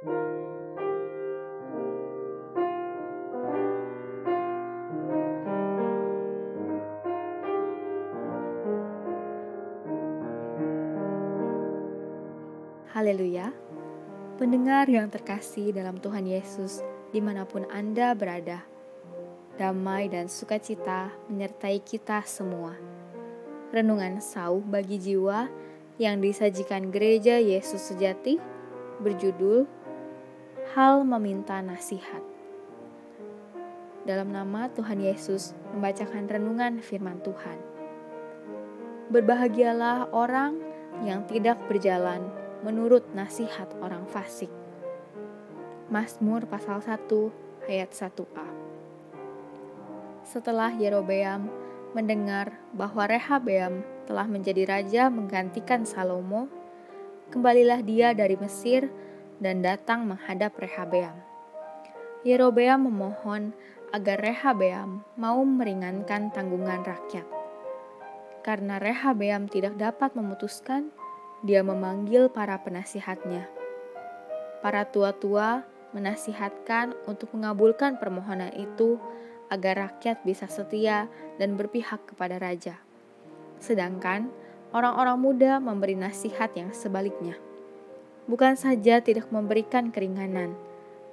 Haleluya. Pendengar yang terkasih dalam Tuhan Yesus, di mana pun Anda berada, damai dan sukacita menyertai kita semua. Renungan sauh bagi jiwa yang disajikan gereja Yesus sejati berjudul Hal Meminta Nasihat. Dalam nama Tuhan Yesus membacakan renungan firman Tuhan. Berbahagialah orang yang tidak berjalan menurut nasihat orang fasik. Mazmur pasal 1 ayat 1a. Setelah Yerobeam mendengar bahwa Rehabeam telah menjadi raja menggantikan Salomo, kembalilah dia dari Mesir dan datang menghadap Rehabeam. Yerobeam memohon agar Rehabeam mau meringankan tanggungan rakyat. Karena Rehabeam tidak dapat memutuskan, dia memanggil para penasihatnya. Para tua-tua menasihatkan untuk mengabulkan permohonan itu agar rakyat bisa setia dan berpihak kepada raja. Sedangkan orang-orang muda memberi nasihat yang sebaliknya. Bukan saja tidak memberikan keringanan,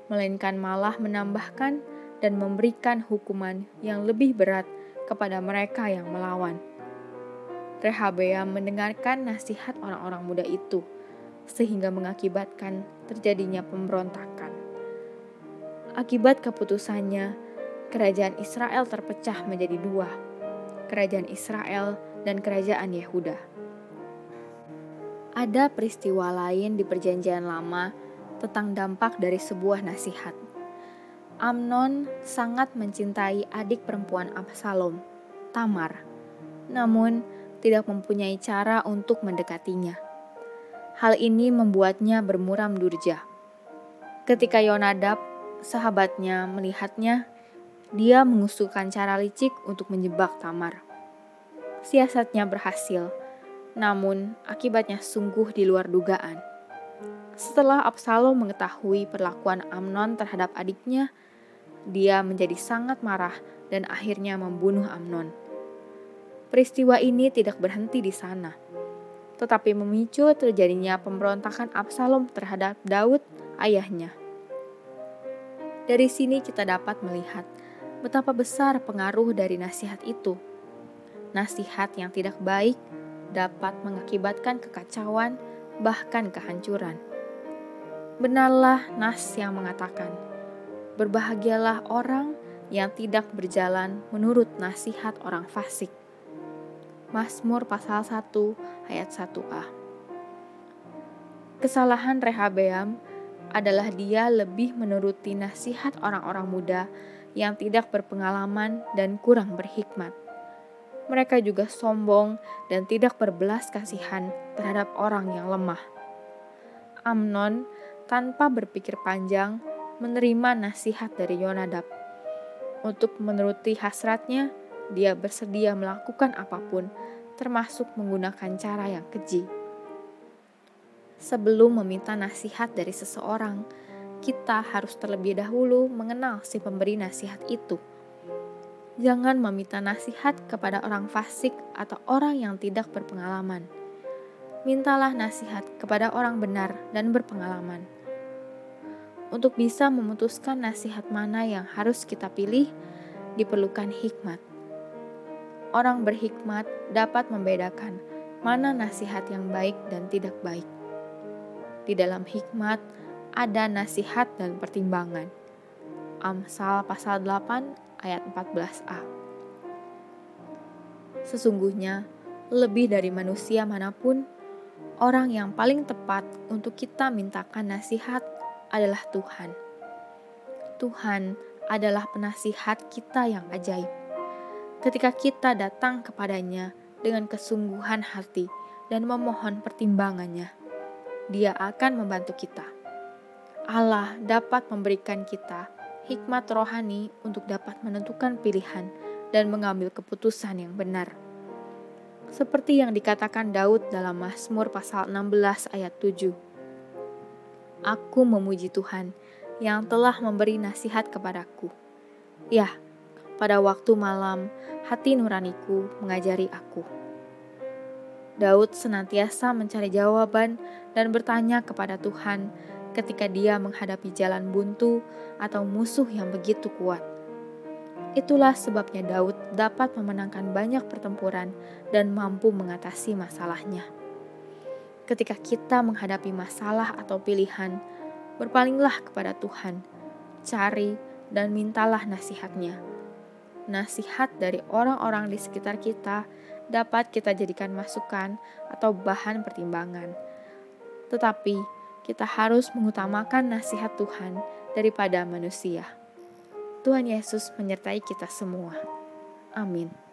melainkan malah menambahkan dan memberikan hukuman yang lebih berat kepada mereka yang melawan. Rehabeam mendengarkan nasihat orang-orang muda itu, sehingga mengakibatkan terjadinya pemberontakan. Akibat keputusannya, kerajaan Israel terpecah menjadi dua, kerajaan Israel dan kerajaan Yehuda. Ada peristiwa lain di Perjanjian Lama tentang dampak dari sebuah nasihat. Amnon sangat mencintai adik perempuan Absalom, Tamar. Namun, tidak mempunyai cara untuk mendekatinya. Hal ini membuatnya bermuram durja. Ketika Yonadab, sahabatnya, melihatnya, dia mengusulkan cara licik untuk menjebak Tamar. Siasatnya berhasil, namun akibatnya sungguh di luar dugaan. Setelah Absalom mengetahui perlakuan Amnon terhadap adiknya, dia menjadi sangat marah dan akhirnya membunuh Amnon. Peristiwa ini tidak berhenti di sana, tetapi memicu terjadinya pemberontakan Absalom terhadap Daud, ayahnya. Dari sini kita dapat melihat betapa besar pengaruh dari nasihat itu. Nasihat yang tidak baik dapat mengakibatkan kekacauan, bahkan kehancuran. Benarlah nas yang mengatakan, "Berbahagialah orang yang tidak berjalan menurut nasihat orang fasik." Mazmur pasal 1 ayat 1a. Kesalahan Rehabeam adalah dia lebih menuruti nasihat orang-orang muda yang tidak berpengalaman dan kurang berhikmat. Mereka juga sombong dan tidak berbelas kasihan terhadap orang yang lemah. Amnon tanpa berpikir panjang menerima nasihat dari Yonadab. Untuk menuruti hasratnya, dia bersedia melakukan apa pun, termasuk menggunakan cara yang keji. Sebelum meminta nasihat dari seseorang, kita harus terlebih dahulu mengenal si pemberi nasihat itu. Jangan meminta nasihat kepada orang fasik atau orang yang tidak berpengalaman. Mintalah nasihat kepada orang benar dan berpengalaman. Untuk bisa memutuskan nasihat mana yang harus kita pilih, diperlukan hikmat orang berhikmat dapat membedakan mana nasihat yang baik dan tidak baik. Di dalam hikmat ada nasihat dan pertimbangan. Amsal pasal 8 ayat 14a. Sesungguhnya, lebih dari manusia mana pun, orang yang paling tepat untuk kita mintakan nasihat adalah Tuhan. Tuhan adalah penasihat kita yang ajaib ketika kita datang kepadanya dengan kesungguhan hati dan memohon pertimbangannya, Dia akan membantu kita. Allah dapat memberikan kita hikmat rohani untuk dapat menentukan pilihan dan mengambil keputusan yang benar. Seperti yang dikatakan Daud dalam Mazmur pasal 16 ayat 7. aku memuji Tuhan yang telah memberi nasihat kepadaku. Ya, pada waktu malam, hati nuraniku mengajari aku. Daud senantiasa mencari jawaban dan bertanya kepada Tuhan ketika dia menghadapi jalan buntu atau musuh yang begitu kuat. Itulah sebabnya Daud dapat memenangkan banyak pertempuran dan mampu mengatasi masalahnya. Ketika kita menghadapi masalah atau pilihan, berpalinglah kepada Tuhan, cari dan mintalah nasihatnya nasihat dari orang-orang di sekitar kita dapat kita jadikan masukan atau bahan pertimbangan. Tetapi kita harus mengutamakan nasihat Tuhan daripada manusia. Tuhan Yesus menyertai kita semua. Amin.